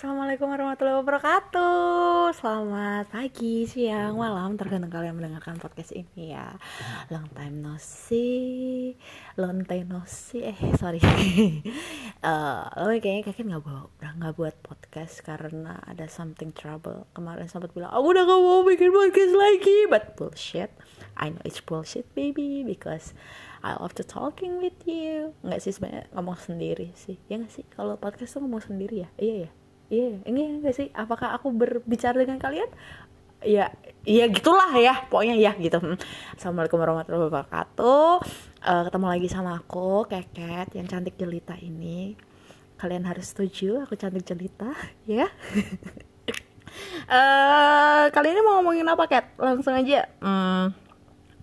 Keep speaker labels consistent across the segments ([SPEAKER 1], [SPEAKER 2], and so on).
[SPEAKER 1] Assalamualaikum warahmatullahi wabarakatuh. Selamat pagi, siang, malam. Tergantung kalian mendengarkan podcast ini ya. Long time no see. Long time no see. Eh sorry. Uh, kayaknya kakek gak, bawa, gak buat podcast Karena ada something trouble. Kemarin sempat bilang Aku udah gak mau bikin podcast lagi. But bullshit. I know it's bullshit baby Because I love to talking with you. Nggak sih sebenarnya ngomong sendiri sih. Ya nggak sih? Kalau podcast tuh ngomong sendiri ya? Iya ya Iya, ini enggak sih? Apakah aku berbicara dengan kalian? Ya, iya gitulah ya, pokoknya ya gitu. Hmm. Assalamualaikum warahmatullahi wabarakatuh. Uh, ketemu lagi sama aku, Keket, yang cantik jelita ini. Kalian harus setuju, aku cantik jelita, ya. uh, kali ini mau ngomongin apa, Ket? Langsung aja. Hmm,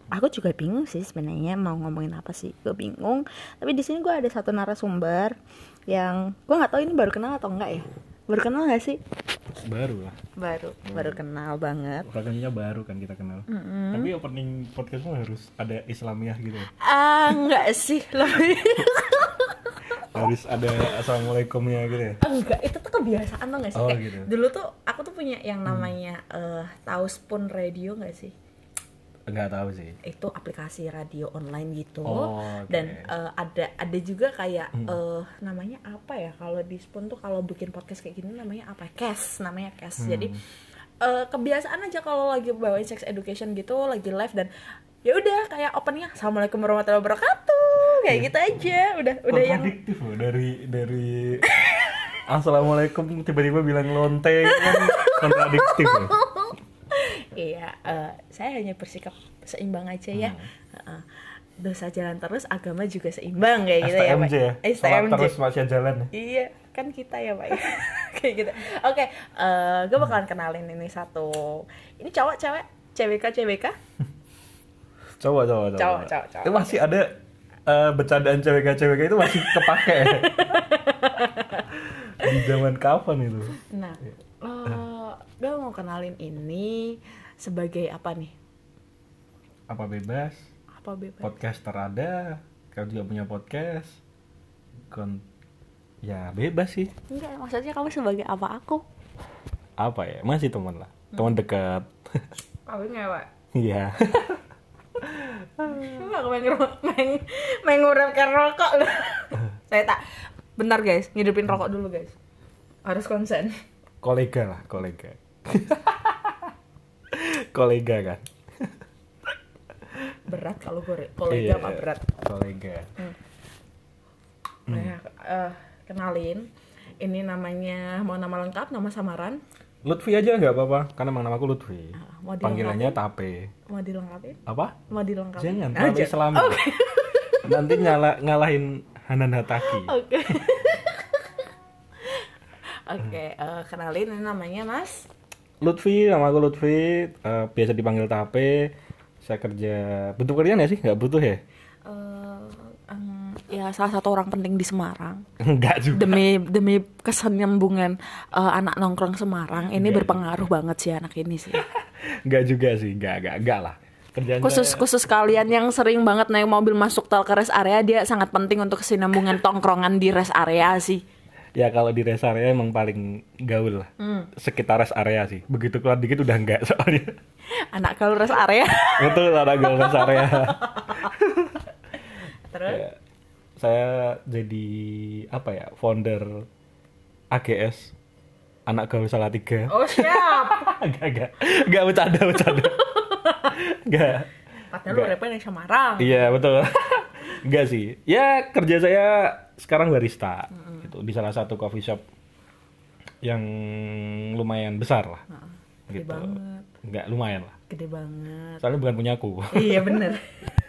[SPEAKER 1] aku juga bingung sih sebenarnya mau ngomongin apa sih. Gue bingung. Tapi di sini gue ada satu narasumber yang gue nggak tahu ini baru kenal atau enggak ya baru kenal gak sih
[SPEAKER 2] baru lah
[SPEAKER 1] baru hmm. baru kenal banget
[SPEAKER 2] Orangnya baru kan kita kenal mm -hmm. tapi opening podcastmu harus ada Islamiah gitu
[SPEAKER 1] ah enggak sih lebih
[SPEAKER 2] harus ada assalamualaikumnya gitu ya
[SPEAKER 1] enggak itu tuh kebiasaan tuh gak sih oh, Kayak gitu. dulu tuh aku tuh punya yang namanya hmm. uh, tahu spoon radio gak sih
[SPEAKER 2] Enggak tahu sih.
[SPEAKER 1] Itu aplikasi radio online gitu. Oh, okay. Dan uh, ada ada juga kayak hmm. uh, namanya apa ya? Kalau di Spoon tuh kalau bikin podcast kayak gini namanya apa? Cash, namanya Cash. Hmm. Jadi uh, kebiasaan aja kalau lagi bawain sex education gitu, lagi live dan ya udah kayak opennya assalamualaikum warahmatullahi wabarakatuh kayak yeah. gitu aja udah udah yang
[SPEAKER 2] loh dari dari assalamualaikum tiba-tiba bilang lonte kan kontradiktif loh
[SPEAKER 1] iya uh, saya hanya bersikap seimbang aja ya. Hmm. uh, dosa jalan terus agama juga seimbang kayak gitu ya
[SPEAKER 2] pak. ya? STMJ terus masih jalan
[SPEAKER 1] iya kan kita ya pak kayak gitu. Oke okay, uh, gue bakalan kenalin ini satu. Ini cowok cewek? CWK CWK
[SPEAKER 2] cowok cowok cowok. Cowok, cowok. itu masih ada uh, bercandaan CWK CWK itu masih kepake. Di zaman kapan itu?
[SPEAKER 1] Nah uh, gue mau kenalin ini sebagai apa nih?
[SPEAKER 2] Apa bebas?
[SPEAKER 1] Apa bebas?
[SPEAKER 2] Podcaster ada, kau juga punya podcast. Kon ya bebas sih.
[SPEAKER 1] Enggak, maksudnya kamu sebagai apa aku?
[SPEAKER 2] Apa ya? Masih teman lah. Hmm. Teman dekat.
[SPEAKER 1] Kawin ya, Pak?
[SPEAKER 2] Iya.
[SPEAKER 1] Enggak main main ngurangkan rokok loh. Saya tak bentar guys, ngidupin rokok dulu guys. Harus konsen.
[SPEAKER 2] Kolega lah, kolega. kolega kan?
[SPEAKER 1] Berat kalau gue kolega iya, apa berat.
[SPEAKER 2] kolega. Hmm.
[SPEAKER 1] nah uh, kenalin ini namanya mau nama lengkap nama samaran?
[SPEAKER 2] Lutfi aja nggak apa-apa karena emang namaku Lutfi. Uh, mau panggilannya Tape.
[SPEAKER 1] Mau dilengkapi?
[SPEAKER 2] Apa?
[SPEAKER 1] Mau dilengkapi?
[SPEAKER 2] Jangan Tape Islam okay. nanti nyala ngalahin Hanan Hataki.
[SPEAKER 1] Oke. Okay. oke okay, uh, kenalin ini namanya Mas
[SPEAKER 2] Lutfi, nama aku Lutfi, uh, biasa dipanggil Tape. Saya kerja bentuk kerjaan ya sih, nggak butuh ya?
[SPEAKER 1] Uh, um, ya salah satu orang penting di Semarang.
[SPEAKER 2] Enggak juga.
[SPEAKER 1] Demi demi kesenyambungan uh, anak nongkrong Semarang ini enggak berpengaruh juga. banget sih anak ini sih.
[SPEAKER 2] enggak juga sih, enggak enggak enggak lah.
[SPEAKER 1] Kerjanya... khusus khusus kalian yang sering banget naik mobil masuk tol ke rest area dia sangat penting untuk kesinambungan tongkrongan di rest area sih
[SPEAKER 2] ya kalau di rest area emang paling gaul lah. Hmm. sekitar rest area sih. Begitu keluar dikit udah enggak soalnya.
[SPEAKER 1] Anak gaul rest area.
[SPEAKER 2] Betul anak gaul rest area.
[SPEAKER 1] Terus? Ya,
[SPEAKER 2] saya jadi apa ya founder AGS anak gaul salah tiga.
[SPEAKER 1] Oh siap.
[SPEAKER 2] Enggak enggak. Enggak bercanda bercanda. Enggak.
[SPEAKER 1] Padahal lu repnya yang Semarang.
[SPEAKER 2] Iya betul enggak sih. Ya kerja saya sekarang barista hmm gitu. Di salah satu coffee shop yang lumayan besar lah nah,
[SPEAKER 1] gede gitu. banget.
[SPEAKER 2] Nggak lumayan lah.
[SPEAKER 1] Gede banget.
[SPEAKER 2] Soalnya bukan punya aku.
[SPEAKER 1] Iya bener.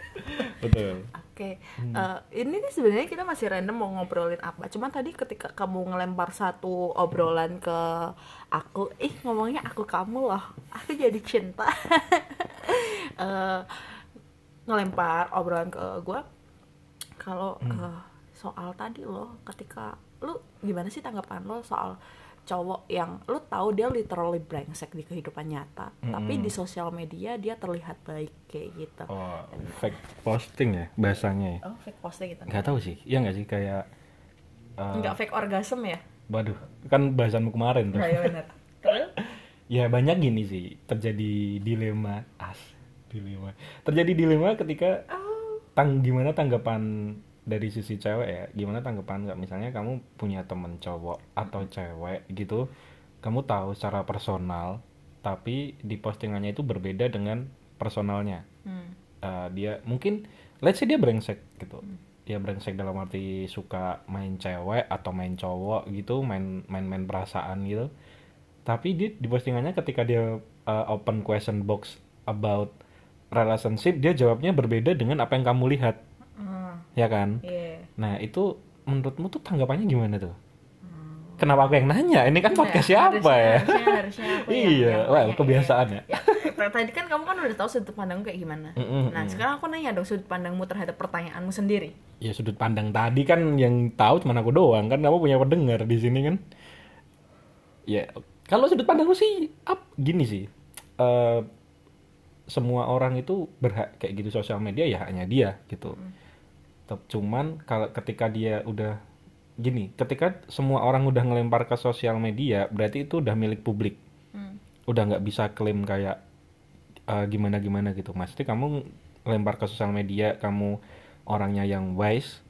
[SPEAKER 2] Betul.
[SPEAKER 1] Oke okay. hmm. uh, ini nih sebenarnya kita masih random mau ngobrolin apa. Cuman tadi ketika kamu ngelempar satu obrolan ke aku ih ngomongnya aku kamu loh. Aku jadi cinta. Uh, ngelempar obrolan ke gue kalau hmm. uh, soal tadi loh ketika lu gimana sih tanggapan lo soal cowok yang lu tahu dia literally brengsek di kehidupan nyata mm -hmm. tapi di sosial media dia terlihat baik kayak gitu
[SPEAKER 2] oh fake posting ya bahasanya ya
[SPEAKER 1] oh fake posting gitu
[SPEAKER 2] nggak tahu sih iya nggak sih kayak
[SPEAKER 1] uh, nggak fake orgasm ya
[SPEAKER 2] waduh kan bahasanmu kemarin tuh
[SPEAKER 1] ya benar. Terus?
[SPEAKER 2] ya banyak gini sih terjadi dilema as dilema terjadi dilema ketika tang gimana tanggapan dari sisi cewek ya? Gimana tanggapan nggak? Misalnya kamu punya temen cowok atau cewek gitu kamu tahu secara personal tapi di postingannya itu berbeda dengan personalnya.
[SPEAKER 1] Hmm.
[SPEAKER 2] Eh, dia mungkin let's say dia brengsek gitu. Dia brengsek dalam arti suka main cewek atau main cowok gitu main main main perasaan gitu. Tapi di di postingannya ketika dia uh, open question box about relationship dia jawabnya berbeda dengan apa yang kamu lihat.
[SPEAKER 1] Hmm.
[SPEAKER 2] ya kan?
[SPEAKER 1] Iya.
[SPEAKER 2] nah itu menurutmu tuh tanggapannya gimana tuh? Kenapa aku yang nanya? Ini kan podcast
[SPEAKER 1] Nah,
[SPEAKER 2] siapa
[SPEAKER 1] harusnya-
[SPEAKER 2] ya?
[SPEAKER 1] Harusnya, harusnya aku yang-
[SPEAKER 2] iya.
[SPEAKER 1] yang tanya,
[SPEAKER 2] kebiasaan ya.
[SPEAKER 1] Ya, t- tadi kan kamu kan udah tahu sudut pandangmu kayak gimana. Nah,
[SPEAKER 2] mm.
[SPEAKER 1] sekarang aku nanya dong sudut pandangmu terhadap pertanyaanmu sendiri.
[SPEAKER 2] ya sudut pandang tadi kan yang tahu cuma aku doang. Kan kamu punya pendengar di sini kan? Ya kalau sudut pandangku sih up gini sih. Eh, semua orang itu berhak kayak gitu sosial media ya hanya dia gitu. Tep- cuman kalau ketika dia udah gini ketika semua orang udah ngelempar ke sosial media berarti itu udah milik publik.
[SPEAKER 1] Hmm.
[SPEAKER 2] udah nggak bisa klaim kayak gimana gimana gitu. Pasti kamu lempar ke sosial media kamu orangnya yang wise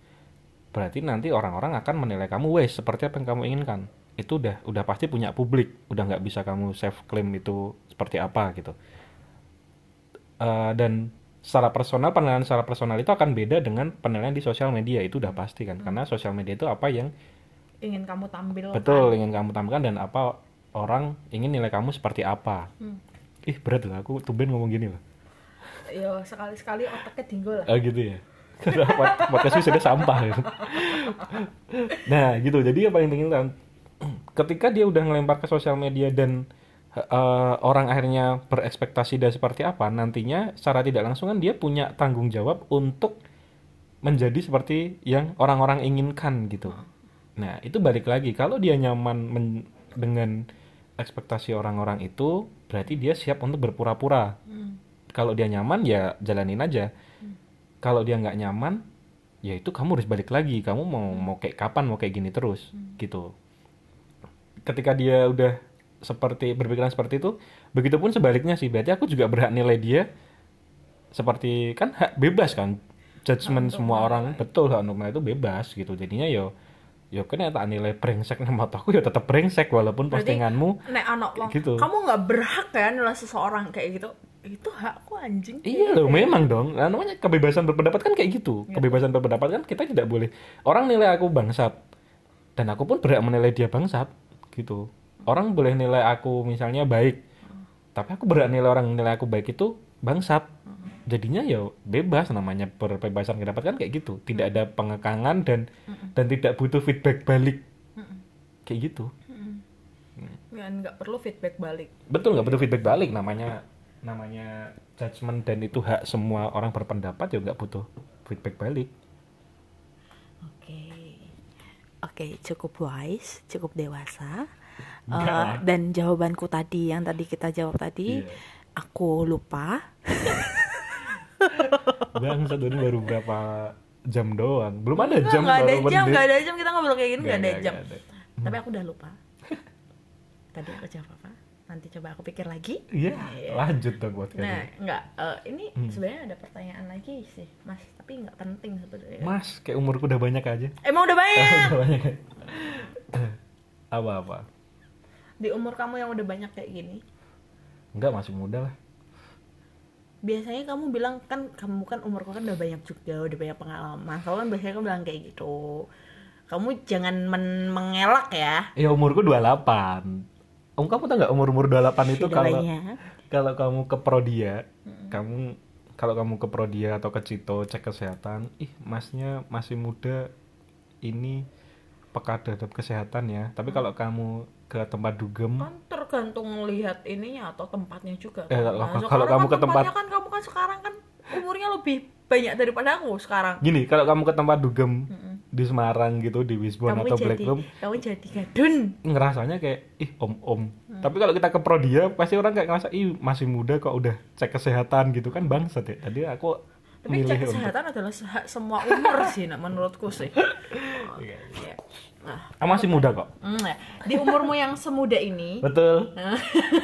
[SPEAKER 2] berarti nanti orang-orang akan menilai kamu wise seperti apa yang kamu inginkan. Itu udah udah pasti punya publik. Udah nggak bisa kamu self claim itu seperti apa gitu Eh, dan secara personal penilaian secara personal itu akan beda dengan penilaian di sosial media itu udah pasti kan karena sosial media itu apa yang
[SPEAKER 1] Ingin kamu tampilkan.
[SPEAKER 2] betul ingin kamu tampilkan dan apa orang ingin nilai kamu seperti apa
[SPEAKER 1] Hmm.
[SPEAKER 2] ih berat loh aku tumben ngomong gini loh
[SPEAKER 1] Yo, sekali-sekali otaknya tinggal lah.
[SPEAKER 2] Oh gitu ya. Karena pod- podcast ini sudah sampah. gitu. nah gitu. Jadi yang paling penting kan, ketika dia udah ngelempar ke sosial media dan eh, orang akhirnya berekspektasi dia seperti apa, nantinya secara tidak langsung kan dia punya tanggung jawab untuk menjadi seperti yang orang-orang inginkan gitu. Nah itu balik lagi. Kalau dia nyaman men- dengan ekspektasi orang-orang itu, berarti dia siap untuk berpura-pura.
[SPEAKER 1] Hmm.
[SPEAKER 2] kalau dia nyaman ya jalanin aja. Kalau dia nggak nyaman ya itu kamu harus balik lagi. Kamu mau mau kayak kapan mau kayak gini terus gitu. Ketika dia udah seperti berpikiran seperti itu begitupun sebaliknya sih berarti aku juga berhak nilai dia seperti kan hak bebas kan judgement semua orang betul hak untuk itu bebas gitu jadinya yo yo kan ya tak nilai brengsek nama aku ya tetap brengsek walaupun
[SPEAKER 1] Berarti-
[SPEAKER 2] postinganmu
[SPEAKER 1] Nek anak wong,
[SPEAKER 2] Gitu.
[SPEAKER 1] kamu nggak berhak kan nilai seseorang kayak gitu. Itu hakku anjing.
[SPEAKER 2] Iya loh, memang dong. Nah, namanya kebebasan berpendapat kan kayak gitu.
[SPEAKER 1] Iya.
[SPEAKER 2] Kebebasan berpendapat kan kita tidak boleh. Orang nilai aku bangsat, dan aku pun berhak menilai dia bangsat, gitu. Orang boleh nilai aku misalnya baik, tapi aku berhak nilai orang nilai aku baik itu bangsat. Jadinya ya bebas namanya berbebasan pendapat kan kayak gitu. Tidak ada pengekangan dan dan tidak butuh feedback balik. Kayak gitu.
[SPEAKER 1] Dan nggak perlu feedback balik.
[SPEAKER 2] Betul nggak butuh feedback balik namanya namanya judgement dan itu hak semua orang berpendapat ya nggak butuh feedback balik.
[SPEAKER 1] Oke. Oke, cukup wise, cukup dewasa.
[SPEAKER 2] Lah.
[SPEAKER 1] dan jawabanku tadi yang tadi kita jawab tadi,
[SPEAKER 2] Iya.
[SPEAKER 1] aku lupa.
[SPEAKER 2] Bang satu ini baru berapa jam doang. Belum ada jam
[SPEAKER 1] nggak ada jam, nggak ada jam kita ngobrol kayak gini nggak ada
[SPEAKER 2] Nggak,
[SPEAKER 1] jam.
[SPEAKER 2] nggak ada.
[SPEAKER 1] Tapi aku udah lupa. Tadi aku jawab apa? Nanti coba aku pikir lagi.
[SPEAKER 2] Iya, lanjut dong buat
[SPEAKER 1] Nah, enggak. eh, ini
[SPEAKER 2] Hmm.
[SPEAKER 1] sebenarnya ada pertanyaan lagi sih, Mas. Tapi nggak penting sebenarnya.
[SPEAKER 2] Mas, kayak umurku udah banyak aja.
[SPEAKER 1] Emang udah banyak.
[SPEAKER 2] udah banyak. Apa-apa?
[SPEAKER 1] Di umur kamu yang udah banyak kayak gini,
[SPEAKER 2] Enggak, masih muda lah.
[SPEAKER 1] biasanya kamu bilang kan kamu kan umurku kan udah banyak juga, udah banyak pengalaman. Kamu kan biasanya kamu bilang kayak gitu. Kamu jangan men- mengelak ya.
[SPEAKER 2] Ya umurku 28. Om kamu tau nggak umur-umur 28 itu kalau kalau kamu ke Prodia, kamu kalau kamu ke Prodia atau ke Cito cek kesehatan, ih masnya masih muda, ini peka terhadap kesehatan ya. Tapi kalau kamu ke tempat dugem,
[SPEAKER 1] Kan tergantung lihat ininya atau tempatnya juga.
[SPEAKER 2] Eh,
[SPEAKER 1] kan.
[SPEAKER 2] kalau-
[SPEAKER 1] Nah,
[SPEAKER 2] kalau
[SPEAKER 1] sekarang
[SPEAKER 2] kamu
[SPEAKER 1] kan
[SPEAKER 2] ke tempat-
[SPEAKER 1] kan kamu kan sekarang kan umurnya lebih banyak daripada aku sekarang.
[SPEAKER 2] gini kalau kamu ke tempat dugem di Semarang gitu di Wisbon
[SPEAKER 1] Kamu
[SPEAKER 2] atau
[SPEAKER 1] jadi
[SPEAKER 2] Black Room,
[SPEAKER 1] kamu jadi gadun.
[SPEAKER 2] ngerasanya kayak ih om om. Tapi kalau kita ke Prodia pasti orang kayak ngerasa ih masih muda kok udah cek kesehatan gitu kan bangsat ya. Tadi aku
[SPEAKER 1] Tapi cek
[SPEAKER 2] untuk
[SPEAKER 1] kesehatan adalah hak semua umur sih, menurutku sih. Oh,
[SPEAKER 2] Iya,
[SPEAKER 1] iya.
[SPEAKER 2] Ah, masih muda kok.
[SPEAKER 1] Hmm, ya. Di umurmu yang semuda ini,
[SPEAKER 2] Betul.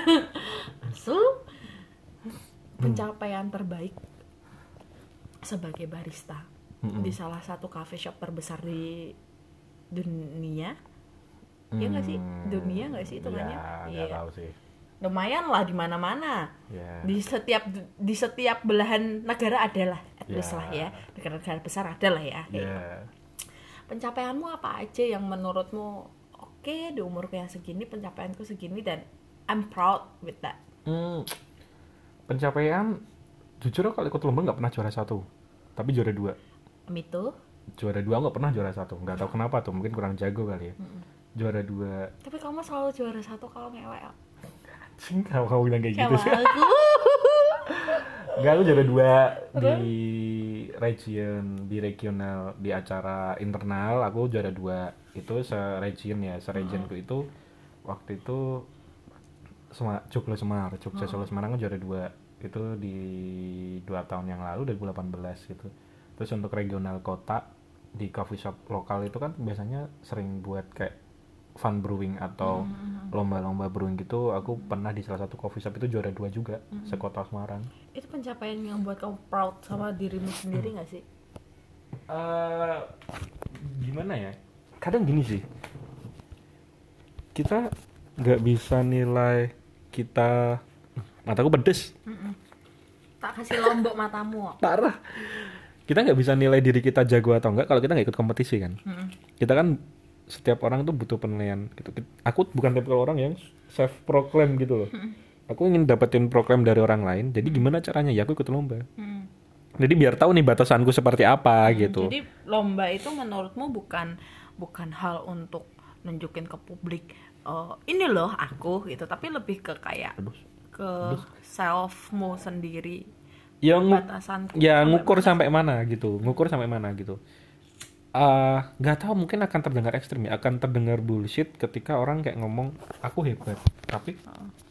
[SPEAKER 1] Sul, pencapaian terbaik sebagai barista
[SPEAKER 2] Mm-mm.
[SPEAKER 1] di salah satu cafe shop terbesar di dunia. Iya nggak sih? Dunia nggak sih hitungannya?
[SPEAKER 2] Ya,
[SPEAKER 1] Iya.
[SPEAKER 2] nggak tahu sih.
[SPEAKER 1] Lumayan lah di mana-mana.
[SPEAKER 2] Ya.
[SPEAKER 1] Di setiap di setiap belahan negara adalah, at least
[SPEAKER 2] Ya.
[SPEAKER 1] lah ya. Negara-negara besar adalah ya.
[SPEAKER 2] Ya.
[SPEAKER 1] Pencapaianmu apa aja yang menurutmu oke di umurku yang segini pencapaianku segini dan I'm proud with that.
[SPEAKER 2] Hmm, pencapaian jujur kalau ikut lomba nggak pernah juara satu tapi juara dua
[SPEAKER 1] Me too.
[SPEAKER 2] juara dua nggak pernah juara satu nggak tahu kenapa tuh mungkin kurang jago kali ya juara dua
[SPEAKER 1] Tapi kamu selalu juara satu kalau ngewek.
[SPEAKER 2] Cing, kamu bilang kayak gitu sih
[SPEAKER 1] aku.
[SPEAKER 2] nggak aku juara dua di region di regional di acara internal aku juara dua. Itu se region ya se regionku itu waktu itu Sema, Joglo Semar Jogja Solo Semarang aku juara dua. Itu di dua tahun yang lalu 2018 gitu. Terus untuk regional kota di coffee shop lokal itu kan biasanya sering buat kayak fun brewing atau lomba-lomba brewing gitu aku pernah di salah satu coffee shop itu juara dua juga sekota Semarang.
[SPEAKER 1] Itu pencapaian yang buat kamu proud sama dirimu sendiri nggak sih?
[SPEAKER 2] eh gimana ya? Kadang gini sih. Kita nggak bisa nilai kita mataku pedes.
[SPEAKER 1] Tak kasih lombok matamu.
[SPEAKER 2] parah. Kita nggak bisa nilai diri kita jago atau enggak kalau kita nggak ikut kompetisi kan.
[SPEAKER 1] Mm-mm.
[SPEAKER 2] kita kan setiap orang tuh butuh penilaian gitu. Aku bukan tipe orang yang self proclaim gitu loh. Aku ingin dapetin proklaim dari orang lain jadi gimana caranya? Ya aku ikut lomba.
[SPEAKER 1] Mm.
[SPEAKER 2] jadi biar tahu nih batasanku seperti apa gitu.
[SPEAKER 1] Jadi lomba itu menurutmu bukan bukan hal untuk nunjukin ke publik eh, ini loh aku gitu, tapi lebih ke kayak ke selfmu sendiri.
[SPEAKER 2] ya ngu-
[SPEAKER 1] Batasanku.
[SPEAKER 2] ya ngukur sampai mana gitu ngukur sampai mana gitu Ah, nggak tahu mungkin akan terdengar ekstrim ya akan terdengar bullshit ketika orang kayak ngomong aku hebat tapi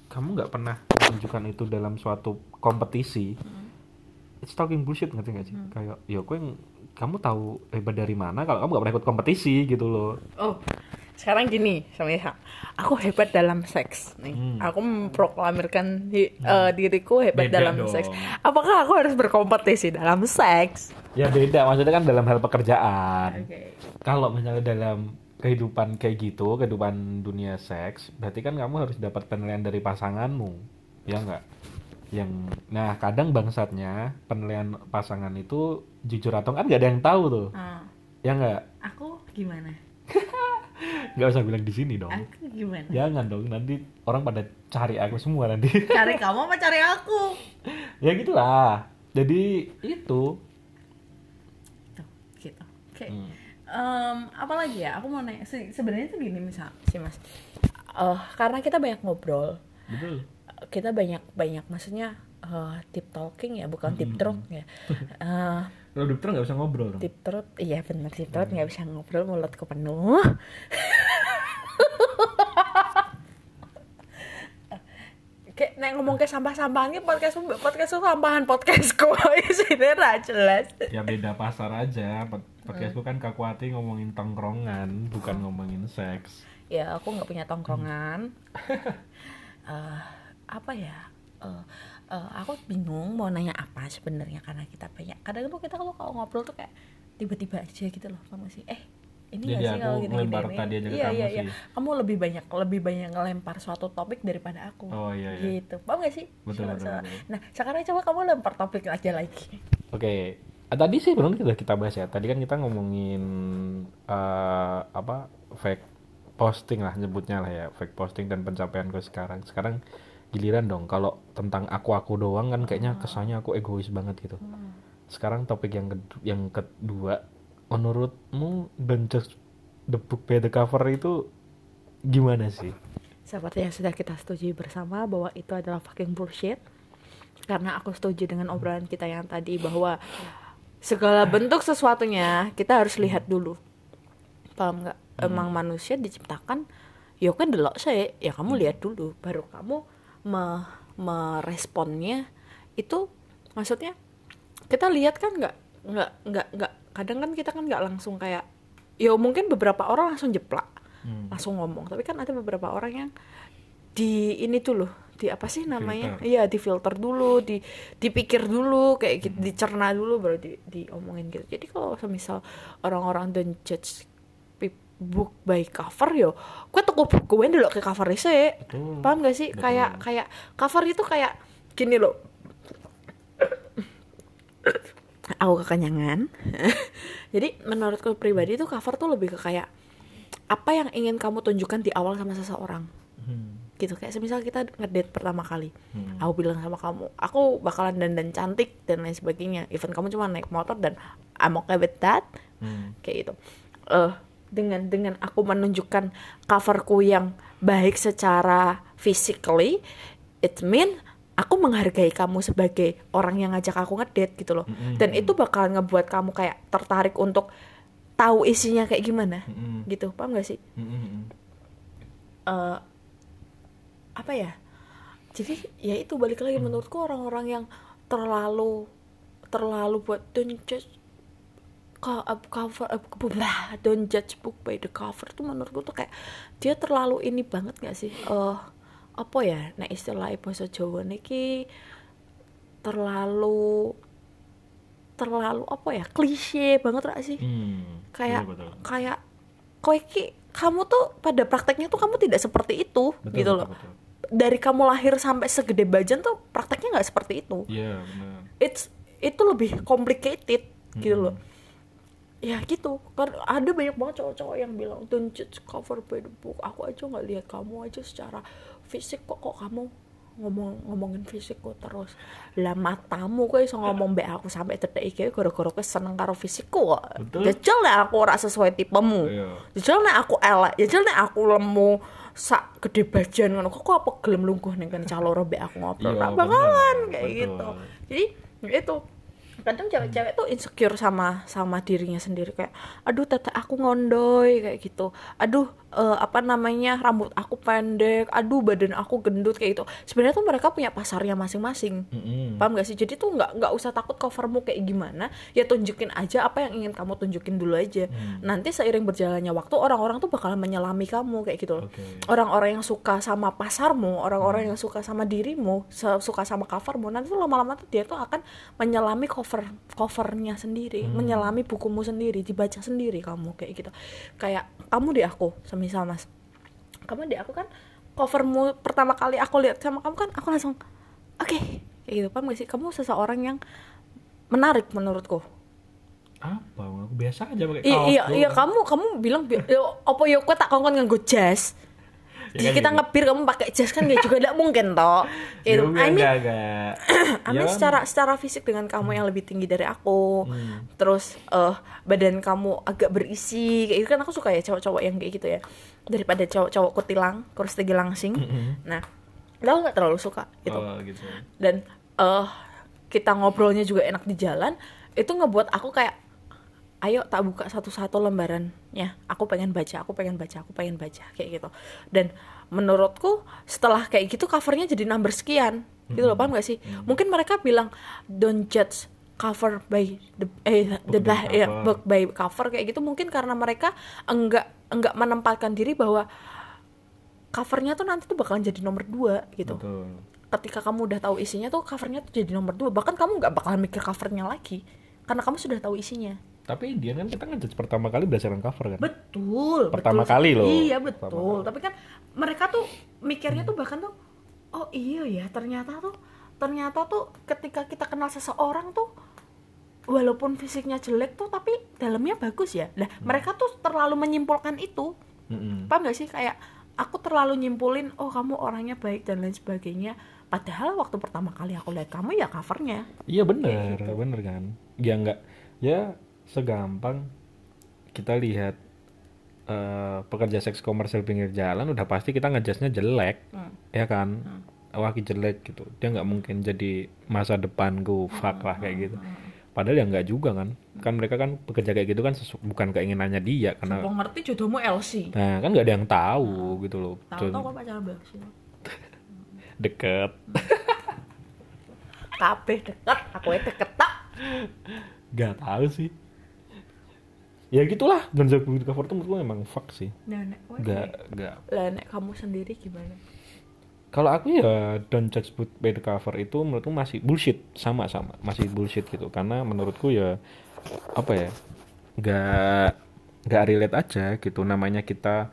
[SPEAKER 2] kamu nggak pernah menunjukkan itu dalam suatu kompetisi it's talking bullshit ngerti nggak sih kayak ya kue ng- kamu tahu hebat dari mana kalau kamu nggak pernah ikut kompetisi gitu loh
[SPEAKER 1] Oh, sekarang gini, Samira. Aku hebat dalam seks. Nih,
[SPEAKER 2] Hmm.
[SPEAKER 1] aku memproklamirkan di- eh, diriku hebat
[SPEAKER 2] Beda
[SPEAKER 1] dalam
[SPEAKER 2] dong.
[SPEAKER 1] seks. Apakah aku harus berkompetisi dalam seks?
[SPEAKER 2] Ya beda. Maksudnya kan dalam hal pekerjaan.
[SPEAKER 1] Oke.
[SPEAKER 2] kalau misalnya dalam kehidupan kayak gitu kehidupan dunia seks berarti kan kamu harus dapat penilaian dari pasanganmu. Ya nggak? Yang nah kadang bangsatnya penilaian pasangan itu jujur atau kan nggak ada yang tahu tuh.
[SPEAKER 1] Ah,
[SPEAKER 2] ya nggak?
[SPEAKER 1] Aku gimana?
[SPEAKER 2] nggak usah bilang di sini dong.
[SPEAKER 1] Aku gimana?
[SPEAKER 2] jangan dong nanti orang pada cari aku semua nanti.
[SPEAKER 1] Cari kamu apa cari aku?
[SPEAKER 2] ya gitulah. Jadi itu
[SPEAKER 1] Oke.
[SPEAKER 2] Hmm.
[SPEAKER 1] Em, apa lagi ya? Aku mau nanya. Se- Sebenarnya tuh gini misal, sih mas. Eh, karena kita banyak ngobrol,
[SPEAKER 2] betul
[SPEAKER 1] kita banyak banyak maksudnya eh, tip talking ya, bukan tip talk ya. Eh,
[SPEAKER 2] kalau dokter nggak usah ngobrol dong
[SPEAKER 1] tip throat, iya bener tip throat nggak bisa ngobrol mulutku penuh. Kayak nek ngomong ke sampah-sampahan ki podcast podcast sampahan podcastku sini ra jelas.
[SPEAKER 2] ya beda pasar aja. Pod- podcastku kan kakuati ngomongin tongkrongan bukan ngomongin seks.
[SPEAKER 1] Ya aku nggak punya tongkrongan. Eh, apa ya? Eh, eh, aku bingung mau nanya apa sebenarnya karena kita banyak. Kadang tuh kita kalau kalau ngobrol tuh kayak tiba-tiba aja gitu loh kamu sih eh ini
[SPEAKER 2] Jadi
[SPEAKER 1] nggak sih
[SPEAKER 2] aku
[SPEAKER 1] kalau gini gini?
[SPEAKER 2] tadi aja ke
[SPEAKER 1] iya
[SPEAKER 2] kamu
[SPEAKER 1] iya iya
[SPEAKER 2] sih.
[SPEAKER 1] kamu lebih banyak lebih banyak ngelempar suatu topik daripada aku
[SPEAKER 2] Oh, iya, iya.
[SPEAKER 1] gitu paham gak sih
[SPEAKER 2] Betul, betul, betul.
[SPEAKER 1] nah sekarang coba kamu lempar topik aja lagi
[SPEAKER 2] Oke, Ah, tadi sih belum kita kita bahas ya. Tadi kan kita ngomongin eh, apa fake posting lah nyebutnya lah ya, fake posting dan pencapaian gue sekarang. Sekarang giliran dong kalau tentang aku-aku doang kan kayaknya kesannya aku egois banget gitu. Sekarang topik yang kedua, yang kedua menurutmu don't just the book by the cover itu gimana sih?
[SPEAKER 1] seperti yang sudah kita setujui bersama bahwa itu adalah fucking bullshit. Karena aku setuju dengan obrolan kita yang tadi bahwa segala bentuk sesuatunya kita harus lihat dulu. Paham nggak? Emang manusia diciptakan ya kan delok saya ya kamu lihat dulu. Baru kamu me meresponnya itu maksudnya kita lihat kan nggak nggak nggak nggak kadang kan kita kan nggak langsung kayak ya mungkin beberapa orang langsung jeplak
[SPEAKER 2] Hmm.
[SPEAKER 1] langsung ngomong tapi kan ada beberapa orang yang di ini tuh loh di apa sih namanya
[SPEAKER 2] Filter.
[SPEAKER 1] iya di filter dulu di dipikir dulu kayak gitu dicerna dulu baru di diomongin gitu jadi kalau misal orang-orang don't judge book by cover yo gue tuh gue dulu ke cover sih
[SPEAKER 2] Betul.
[SPEAKER 1] paham gak sih
[SPEAKER 2] Betul.
[SPEAKER 1] kayak kayak cover itu kayak gini loh aku kekenyangan jadi menurutku pribadi tuh cover tuh lebih ke kayak apa yang ingin kamu tunjukkan di awal sama seseorang
[SPEAKER 2] Hmm.
[SPEAKER 1] gitu kayak semisal kita ngedate pertama kali
[SPEAKER 2] Hmm.
[SPEAKER 1] aku bilang sama kamu aku bakalan dandan cantik dan lain sebagainya even kamu cuma naik motor dan I'm okay with that
[SPEAKER 2] Hmm.
[SPEAKER 1] kayak gitu eh dengan dengan aku menunjukkan coverku yang baik secara physically it mean aku menghargai kamu sebagai orang yang ngajak aku ngedate gitu loh
[SPEAKER 2] Mm-mm.
[SPEAKER 1] dan itu bakalan ngebuat kamu kayak tertarik untuk tahu isinya kayak gimana
[SPEAKER 2] Mm-mm.
[SPEAKER 1] gitu paham gak sih
[SPEAKER 2] Mm-mm.
[SPEAKER 1] eh apa ya jadi ya itu balik lagi menurutku orang-orang yang terlalu terlalu buat don't judge uh, cover uh, don't judge book by the cover tuh menurutku tuh kayak dia terlalu ini banget gak sih eh apa ya nah istilah bahasa Jawa niki terlalu terlalu apa ya klise banget gak sih
[SPEAKER 2] Hmm.
[SPEAKER 1] kayak
[SPEAKER 2] Iya, betul.
[SPEAKER 1] kayak kowe ki kamu tuh pada prakteknya tuh kamu tidak seperti itu
[SPEAKER 2] Betul,
[SPEAKER 1] gitu
[SPEAKER 2] betul,
[SPEAKER 1] loh
[SPEAKER 2] betul.
[SPEAKER 1] dari kamu lahir sampai segede bajan tuh prakteknya nggak seperti itu
[SPEAKER 2] Iya, benar.
[SPEAKER 1] it's itu lebih complicated gitu
[SPEAKER 2] Mm-mm.
[SPEAKER 1] loh ya gitu kan ada banyak banget cowok-cowok yang bilang don't judge cover by the book aku aja nggak lihat kamu aja secara fisik kok kok kamu ngomong ngomongin fisik kok terus? Lah matamu kok iso ngomong mbak aku sampai tetek iki gara-gara kowe seneng karo fisikku kok. Jajal nek aku ora sesuai tipemu.
[SPEAKER 2] Iya.
[SPEAKER 1] jajal nek aku elek jajal nek aku lemu sak gede bajan ngono kok apa gelem lungguh ning kene caloro mbek aku ngobrol?
[SPEAKER 2] Iya,
[SPEAKER 1] tak bakalan kayak
[SPEAKER 2] Betul.
[SPEAKER 1] gitu jadi itu. Kadang cewek-cewek tuh insecure sama sama dirinya sendiri kayak aduh tete aku ngondoy kayak gitu. Aduh eh, apa namanya rambut aku pendek aduh badan aku gendut kayak gitu sebenarnya tuh mereka punya pasarnya masing-masing
[SPEAKER 2] Mm-mm.
[SPEAKER 1] paham gak sih jadi tuh nggak nggak usah takut covermu kayak gimana ya tunjukin aja apa yang ingin kamu tunjukin dulu aja
[SPEAKER 2] Hmm.
[SPEAKER 1] nanti seiring berjalannya waktu orang-orang tuh bakalan menyelami kamu kayak gitu
[SPEAKER 2] Oke.
[SPEAKER 1] orang-orang yang suka sama pasarmu orang-orang yang suka sama dirimu suka sama covermu nanti tuh lama-lama tuh dia tuh akan menyelami cover covernya sendiri
[SPEAKER 2] Hmm.
[SPEAKER 1] menyelami bukumu sendiri dibaca sendiri kamu kayak gitu kayak kamu di aku semisal mas. Kamu di aku kan covermu pertama kali aku lihat sama kamu kan aku langsung oke. Kayak gitu paham gak sih? Kamu seseorang yang menarik menurutku.
[SPEAKER 2] Apa? Aku biasa aja pakai
[SPEAKER 1] I-
[SPEAKER 2] kaos.
[SPEAKER 1] iya iya kamu kamu bilang bi- yo apa yo kok tak kongkon nganggo jas
[SPEAKER 2] Ya
[SPEAKER 1] Jadi
[SPEAKER 2] kan
[SPEAKER 1] kita
[SPEAKER 2] gitu.
[SPEAKER 1] ngebir kamu pakai jas kan gak juga tidak mungkin toh
[SPEAKER 2] Ya
[SPEAKER 1] gitu.
[SPEAKER 2] udah,
[SPEAKER 1] I mean,
[SPEAKER 2] enggak.
[SPEAKER 1] I mean
[SPEAKER 2] Ya,
[SPEAKER 1] secara secara fisik dengan kamu yang lebih tinggi dari aku
[SPEAKER 2] Hmm.
[SPEAKER 1] terus eh badan kamu agak berisi kayak gitu kan aku suka ya cowok-cowok yang kayak gitu ya daripada cowok-cowok kutilang kurus tinggi langsing nah aku nggak terlalu suka gitu
[SPEAKER 2] Oh, gitu.
[SPEAKER 1] dan eh kita ngobrolnya juga enak di jalan itu ngebuat aku kayak ayo tak buka satu-satu lembarannya aku pengen baca aku pengen baca aku pengen baca kayak gitu. Dan menurutku setelah kayak gitu covernya jadi number sekian. Gitu loh paham gak sih? Mungkin mereka bilang don't judge cover by the eh the
[SPEAKER 2] Book by
[SPEAKER 1] ya,
[SPEAKER 2] cover.
[SPEAKER 1] book by cover kayak gitu. Mungkin karena mereka enggak enggak menempatkan diri bahwa covernya tuh nanti tuh bakalan jadi nomor dua gitu.
[SPEAKER 2] Betul.
[SPEAKER 1] ketika kamu udah tahu isinya tuh covernya tuh jadi nomor dua. Bahkan kamu nggak bakalan mikir covernya lagi karena kamu sudah tahu isinya
[SPEAKER 2] Tapi Indian kan kita ngejudge pertama kali berdasarkan cover kan?
[SPEAKER 1] betul
[SPEAKER 2] Pertama
[SPEAKER 1] betul.
[SPEAKER 2] kali loh.
[SPEAKER 1] iya betul tapi kan mereka tuh mikirnya tuh bahkan tuh oh iya ya ternyata tuh ternyata tuh ketika kita kenal seseorang tuh walaupun fisiknya jelek tuh tapi dalamnya bagus ya nah
[SPEAKER 2] Hmm.
[SPEAKER 1] mereka tuh terlalu menyimpulkan itu
[SPEAKER 2] Mm-mm.
[SPEAKER 1] paham gak sih kayak aku terlalu nyimpulin oh kamu orangnya baik dan lain sebagainya padahal waktu pertama kali aku lihat kamu ya covernya
[SPEAKER 2] Iya bener,
[SPEAKER 1] gitu.
[SPEAKER 2] bener kan? Ya nggak, ya segampang kita lihat eh, pekerja seks komersial pinggir jalan udah pasti kita ngejasnya jelek,
[SPEAKER 1] Hmm.
[SPEAKER 2] ya kan? Waki jelek gitu, dia nggak mungkin jadi masa depanku, fuck lah kayak gitu. Padahal ya nggak juga kan? Kan mereka kan bekerja kayak gitu kan sesu- bukan keinginannya dia karena,
[SPEAKER 1] Coba ngerti jodohmu LC
[SPEAKER 2] nah kan nggak ada yang tahu gitu loh.
[SPEAKER 1] tahu
[SPEAKER 2] Jadi
[SPEAKER 1] tahu kok pacaran LC
[SPEAKER 2] deket,
[SPEAKER 1] kabeh deket aku ya deket tak
[SPEAKER 2] nggak tahu sih. Ya gitulah book by the cover tuh menurutku emang fuck sih.
[SPEAKER 1] Nah, nek
[SPEAKER 2] nggak nggak.
[SPEAKER 1] lah nek kamu sendiri gimana?
[SPEAKER 2] Kalau aku ya don't judge book by the cover itu menurutku masih bullshit sama sama masih bullshit gitu. Karena menurutku ya apa ya nggak nggak relate aja gitu. Namanya kita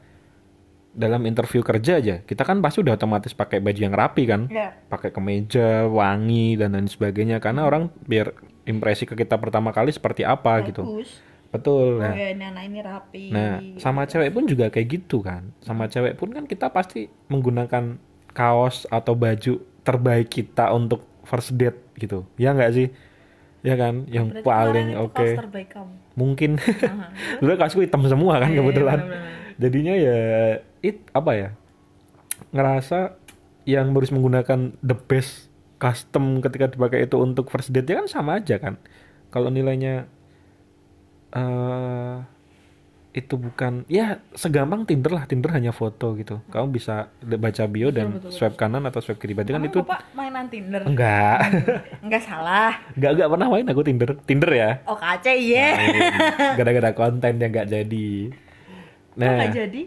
[SPEAKER 2] dalam interview kerja aja kita kan pasti udah otomatis pakai baju yang rapi kan?
[SPEAKER 1] Ya
[SPEAKER 2] pakai kemeja wangi dan lain sebagainya. Karena orang biar impresi ke kita pertama kali seperti apa gitu betul
[SPEAKER 1] oh
[SPEAKER 2] nah
[SPEAKER 1] ya ini anak ini rapi
[SPEAKER 2] Nah, sama cewek pun juga kayak gitu kan. Sama cewek pun kan kita pasti menggunakan kaos atau baju terbaik kita untuk first date gitu. Ya nggak sih? Ya kan, yang
[SPEAKER 1] Berarti
[SPEAKER 2] paling oke.
[SPEAKER 1] kaos terbaik kamu
[SPEAKER 2] Mungkin. Dulu kaosku hitam semua kan
[SPEAKER 1] Iya, iya,
[SPEAKER 2] kebetulan. Jadinya ya it apa ya? Ngerasa yang harus menggunakan the best custom ketika dipakai itu untuk first date ya kan sama aja kan. Kalau nilainya eh itu bukan ya segampang Tinder lah Tinder hanya foto gitu. Kamu bisa baca bio dan
[SPEAKER 1] betul, betul.
[SPEAKER 2] swipe kanan atau swipe kiri. Berarti kan itu
[SPEAKER 1] bapak mainan Tinder?
[SPEAKER 2] Enggak.
[SPEAKER 1] Enggak salah.
[SPEAKER 2] Enggak enggak pernah main aku Tinder. Tinder ya?
[SPEAKER 1] Oh kace iya.
[SPEAKER 2] Main. gara-gara konten yang enggak jadi. Nah.
[SPEAKER 1] nggak jadi?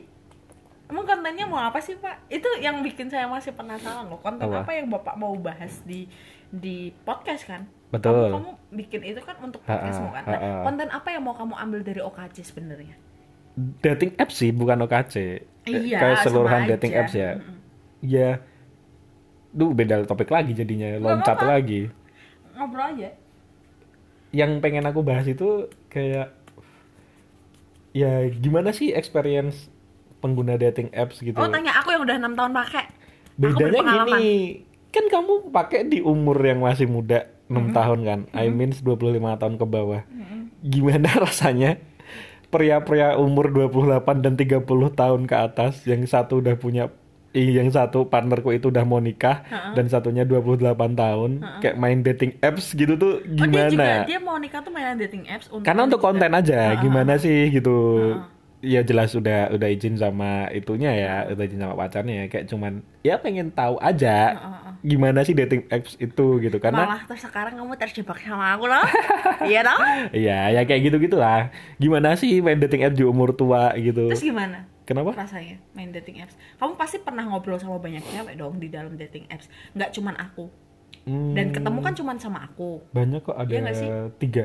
[SPEAKER 1] Emang kontennya mau apa sih pak? Itu yang bikin saya masih penasaran loh. Konten
[SPEAKER 2] Apa?
[SPEAKER 1] apa, yang bapak mau bahas di di podcast kan
[SPEAKER 2] Betul.
[SPEAKER 1] kamu, kamu bikin itu kan untuk podcastmu kan? Nah, konten apa yang mau kamu ambil dari OKC sebenarnya?
[SPEAKER 2] Dating apps sih bukan OKC
[SPEAKER 1] Iya,
[SPEAKER 2] kayak seluruhan dating
[SPEAKER 1] aja.
[SPEAKER 2] apps ya.
[SPEAKER 1] Mm-mm.
[SPEAKER 2] ya duh beda topik lagi jadinya. Loncat
[SPEAKER 1] apa-apa.
[SPEAKER 2] lagi.
[SPEAKER 1] Ngobrol aja.
[SPEAKER 2] Yang pengen aku bahas itu kayak ya gimana sih experience pengguna dating apps gitu?
[SPEAKER 1] Oh tanya aku yang udah enam tahun pakai.
[SPEAKER 2] Bedanya gini kan kamu pakai di umur yang masih muda 6
[SPEAKER 1] Mm-hmm.
[SPEAKER 2] tahun kan. I mean 25 tahun ke bawah. Gimana rasanya pria-pria umur 28 dan 30 tahun ke atas yang satu udah punya yang satu partnerku itu udah mau nikah dan satunya 28 tahun kayak main dating apps gitu tuh
[SPEAKER 1] Oh dia juga
[SPEAKER 2] gimana?
[SPEAKER 1] dia mau nikah tuh mainan dating apps untuk
[SPEAKER 2] karena untuk konten aja gimana sih gitu.
[SPEAKER 1] Ha-ha.
[SPEAKER 2] Ya jelas udah udah izin sama itunya ya udah izin sama pacarnya ya. Kayak cuman ya pengen tahu aja
[SPEAKER 1] Ha-ha.
[SPEAKER 2] gimana sih dating apps itu gitu karena
[SPEAKER 1] malah terus sekarang kamu terjebak sama aku loh iya dong
[SPEAKER 2] ya ya kayak gitu gitulah gimana sih main dating apps di umur tua gitu?
[SPEAKER 1] Terus gimana?
[SPEAKER 2] Kenapa?
[SPEAKER 1] Rasanya main dating apps. Kamu pasti pernah ngobrol sama banyak cewek dong di dalam dating apps. Nggak cuman aku.
[SPEAKER 2] Hmm,
[SPEAKER 1] dan ketemu kan cuman sama aku.
[SPEAKER 2] Banyak kok ada
[SPEAKER 1] Iya nggak sih?
[SPEAKER 2] tiga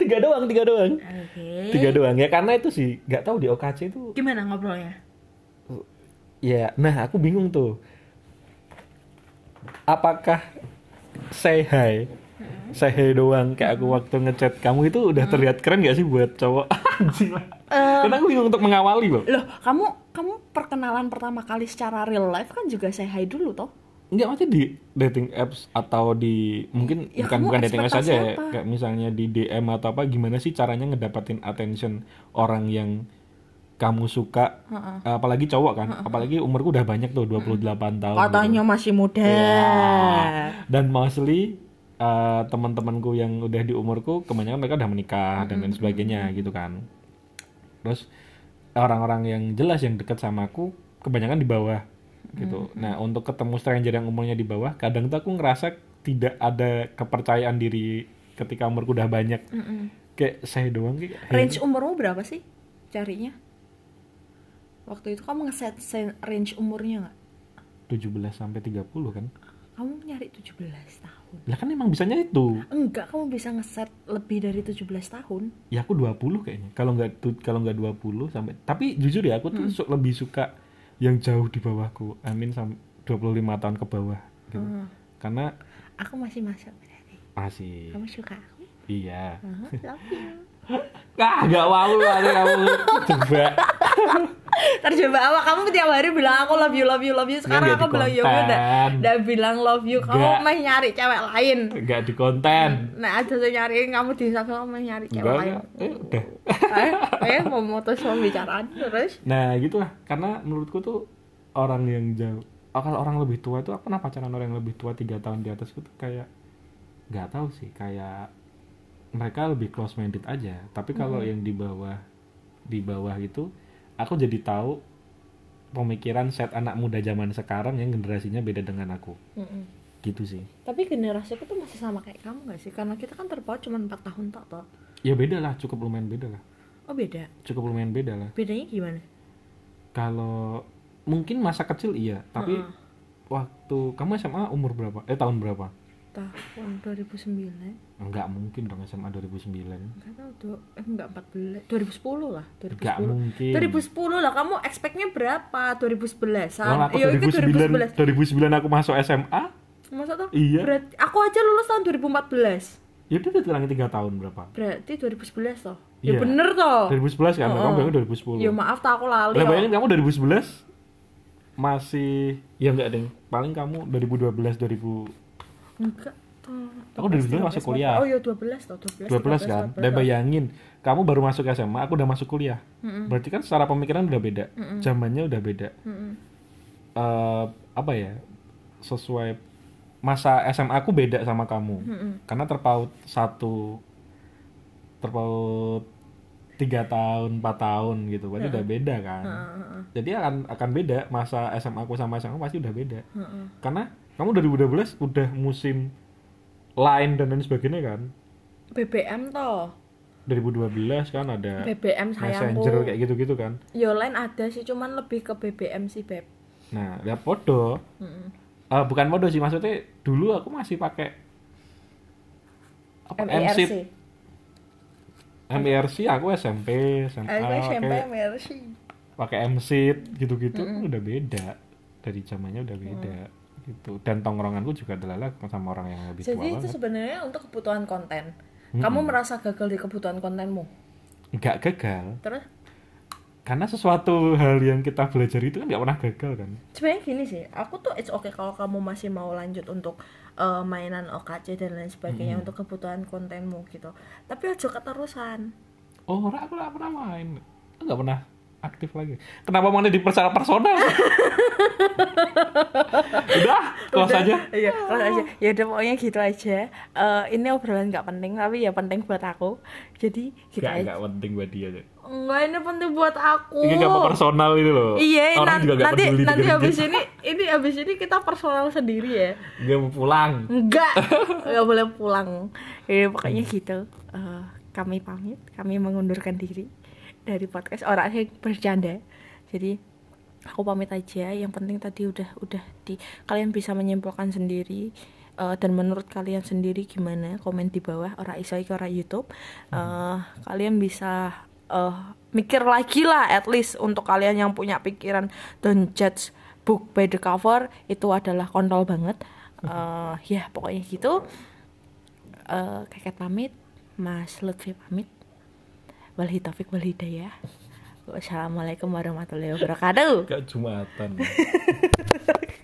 [SPEAKER 2] tiga doang tiga doang
[SPEAKER 1] oke
[SPEAKER 2] tiga doang ya karena itu sih nggak tahu di OKC itu
[SPEAKER 1] gimana ngobrolnya
[SPEAKER 2] Ya, nah aku bingung tuh. Apakah say hi, say hi doang kayak aku waktu ngechat kamu itu udah terlihat keren gak sih buat cowok? Lah. Karena aku bingung untuk mengawali loh.
[SPEAKER 1] loh kamu kamu perkenalan pertama kali secara real life kan juga say hi dulu toh
[SPEAKER 2] Enggak maksudnya di dating apps atau di mungkin
[SPEAKER 1] Ya,
[SPEAKER 2] bukan bukan dating apps aja ya, kayak misalnya di DM atau apa gimana sih caranya ngedapatin attention orang yang kamu suka? Apalagi cowok kan apalagi umurku udah banyak tuh 28 tahun gitu.
[SPEAKER 1] katanya masih muda.
[SPEAKER 2] Ya. dan mostly uh, teman-temanku yang udah di umurku kebanyakan mereka udah menikah dan lain sebagainya gitu kan. Terus orang-orang yang jelas yang dekat sama aku kebanyakan di bawah gitu. Nah untuk ketemu stranger yang umurnya di bawah kadang tuh aku ngerasa tidak ada kepercayaan diri ketika umurku udah banyak. Kayak saya doang kayak
[SPEAKER 1] range umurmu berapa sih carinya? Waktu itu kamu ngeset se- range umurnya nggak?
[SPEAKER 2] 17 sampai 30 kan?
[SPEAKER 1] Kamu nyari 17 tahun.
[SPEAKER 2] Lah kan emang bisanya itu.
[SPEAKER 1] Enggak kamu bisa ngeset lebih dari 17 tahun.
[SPEAKER 2] Ya aku 20 kayaknya. Kalau nggak kalau nggak 20 sampai tapi jujur ya aku tuh
[SPEAKER 1] Hmm.
[SPEAKER 2] lebih suka yang jauh di bawahku. Amin sampai 25 tahun ke bawah gitu.
[SPEAKER 1] Hmm.
[SPEAKER 2] karena
[SPEAKER 1] aku masih masuk berarti
[SPEAKER 2] masih.
[SPEAKER 1] Kamu suka aku?
[SPEAKER 2] Iya.
[SPEAKER 1] Huh? love you
[SPEAKER 2] ah nggak mau ada kamu. Coba.
[SPEAKER 1] Terjebak apa kamu tiap hari bilang aku love you love you love you. Sekarang aku bilang ya udah udah bilang love you. Kamu mah nyari cewek lain.
[SPEAKER 2] Nggak di konten.
[SPEAKER 1] Nah ada tuh nyariin kamu di sana kamu nyari cewek
[SPEAKER 2] enggak
[SPEAKER 1] lain.
[SPEAKER 2] eh, udah.
[SPEAKER 1] Eh eh mau memutus pembicaraan terus.
[SPEAKER 2] Nah gitulah. Karena menurutku tuh orang yang jauh oh, kalau orang lebih tua itu aku pernah pacaran orang yang lebih tua tiga tahun di atasku tuh kayak nggak tahu sih kayak mereka lebih close minded aja. Tapi kalau yang di bawah di bawah itu aku jadi tahu pemikiran set anak muda zaman sekarang yang generasinya beda dengan aku. Gitu sih.
[SPEAKER 1] Tapi generasi aku tuh masih sama kayak kamu gak sih? Karena kita kan terpaut cuma 4 tahun tak toh.
[SPEAKER 2] Ya beda lah cukup lumayan beda lah.
[SPEAKER 1] Oh beda?
[SPEAKER 2] Cukup lumayan beda lah.
[SPEAKER 1] Bedanya gimana?
[SPEAKER 2] Kalau mungkin masa kecil iya tapi
[SPEAKER 1] Heeh.
[SPEAKER 2] waktu kamu SMA umur berapa? Eh tahun berapa
[SPEAKER 1] tahun 2009
[SPEAKER 2] enggak mungkin dong SMA 2009
[SPEAKER 1] Enggak tahu tuh, eh enggak 14, 2010 lah, 2010.
[SPEAKER 2] enggak mungkin
[SPEAKER 1] 2010 lah, kamu expectnya berapa? 2011
[SPEAKER 2] Kalau
[SPEAKER 1] an
[SPEAKER 2] aku
[SPEAKER 1] Iya, itu
[SPEAKER 2] 2009 2009 aku masuk SMA
[SPEAKER 1] Masa tuh?
[SPEAKER 2] Iya.
[SPEAKER 1] Berarti, aku aja lulus tahun 2014
[SPEAKER 2] ya udah udah kurangin 3 tahun berapa
[SPEAKER 1] Berarti 2011 toh?
[SPEAKER 2] Iya.
[SPEAKER 1] Ya bener toh
[SPEAKER 2] 2011 kan
[SPEAKER 1] Oh,
[SPEAKER 2] kamu
[SPEAKER 1] oh.
[SPEAKER 2] bilang 2010
[SPEAKER 1] Ya maaf tak aku lali
[SPEAKER 2] Lah bayangin kamu 2011 masih ya enggak deh paling kamu 2012 2000
[SPEAKER 1] Enggak
[SPEAKER 2] Aku 2012 masuk kuliah.
[SPEAKER 1] Oh iya 12 toh, 12
[SPEAKER 2] 12 kan?
[SPEAKER 1] 13,
[SPEAKER 2] dan
[SPEAKER 1] 14 toh.
[SPEAKER 2] bayangin kamu baru masuk SMA aku udah masuk kuliah. Berarti kan secara pemikiran udah beda. Zamannya udah beda.
[SPEAKER 1] Mm-mm.
[SPEAKER 2] Eh, apa ya? Sesuai masa SMA aku beda sama kamu. Karena terpaut satu terpaut tiga tahun empat tahun gitu. Berarti udah beda kan?
[SPEAKER 1] Heeh,
[SPEAKER 2] jadi akan akan beda masa SMA aku sama SMA pasti udah beda.
[SPEAKER 1] Heeh.
[SPEAKER 2] karena kamu 2012 udah musim lain dan lain sebagainya kan?
[SPEAKER 1] BBM toh.
[SPEAKER 2] 2012 kan ada
[SPEAKER 1] BBM sayangku.
[SPEAKER 2] Messenger kayak gitu-gitu kan?
[SPEAKER 1] Yo lain ada sih, cuman lebih ke BBM sih beb.
[SPEAKER 2] Nah ya podo.
[SPEAKER 1] Mm-mm.
[SPEAKER 2] Eh, bukan podo sih maksudnya dulu aku masih pakai apa
[SPEAKER 1] MIRC
[SPEAKER 2] MSIP MIRC aku SMP SMA
[SPEAKER 1] Aku SMP
[SPEAKER 2] pakai
[SPEAKER 1] MIRC
[SPEAKER 2] pakai MSIP gitu-gitu udah beda. Dari zamannya udah beda gitu. Dan tongkronganku juga adalah sama orang yang lebih tua
[SPEAKER 1] Jadi itu
[SPEAKER 2] banget.
[SPEAKER 1] sebenarnya untuk kebutuhan konten. Kamu merasa gagal di kebutuhan kontenmu?
[SPEAKER 2] Nggak gagal.
[SPEAKER 1] Terus?
[SPEAKER 2] Karena sesuatu hal yang kita belajar itu kan nggak pernah gagal kan?
[SPEAKER 1] Sebenarnya gini sih Aku tuh it's okay kalau kamu masih mau lanjut untuk eh, mainan OKC dan lain sebagainya Untuk kebutuhan kontenmu gitu. Tapi ojo keterusan.
[SPEAKER 2] Oh aku nggak pernah main. Nggak pernah aktif lagi kenapa mau di secara personal udah close aja
[SPEAKER 1] Iya, close aja. Ya udah pokoknya gitu aja. Eh, ini obrolan nggak penting tapi ya penting buat aku. Jadi gitu
[SPEAKER 2] nggak
[SPEAKER 1] aja.
[SPEAKER 2] penting buat dia deh
[SPEAKER 1] Enggak, ini penting buat aku.
[SPEAKER 2] ini nggak personal itu loh
[SPEAKER 1] Iya,
[SPEAKER 2] orang juga
[SPEAKER 1] nanti
[SPEAKER 2] peduli
[SPEAKER 1] nanti
[SPEAKER 2] dengerin
[SPEAKER 1] habis
[SPEAKER 2] kita.
[SPEAKER 1] ini ini habis ini kita personal sendiri ya.
[SPEAKER 2] dia mau pulang
[SPEAKER 1] Enggak, enggak boleh pulang. Ya pokoknya gitu. Eh, kami pamit, kami mengundurkan diri dari podcast orang yang bercanda. Jadi aku pamit aja. Yang penting tadi udah udah di kalian bisa menyimpulkan sendiri. eh, dan menurut kalian sendiri gimana? Komen di bawah. Orang iso iki ora YouTube. Eh, kalian bisa eh, mikir lagi lah, at least untuk kalian yang punya pikiran don't judge book by the cover itu adalah kontol banget. Eh, ya pokoknya gitu. Eh, kakek pamit, Mas Lutfi pamit. Walhi taufik wal hidayah. Wassalamualaikum warahmatullahi wabarakatuh.
[SPEAKER 2] gak jumatan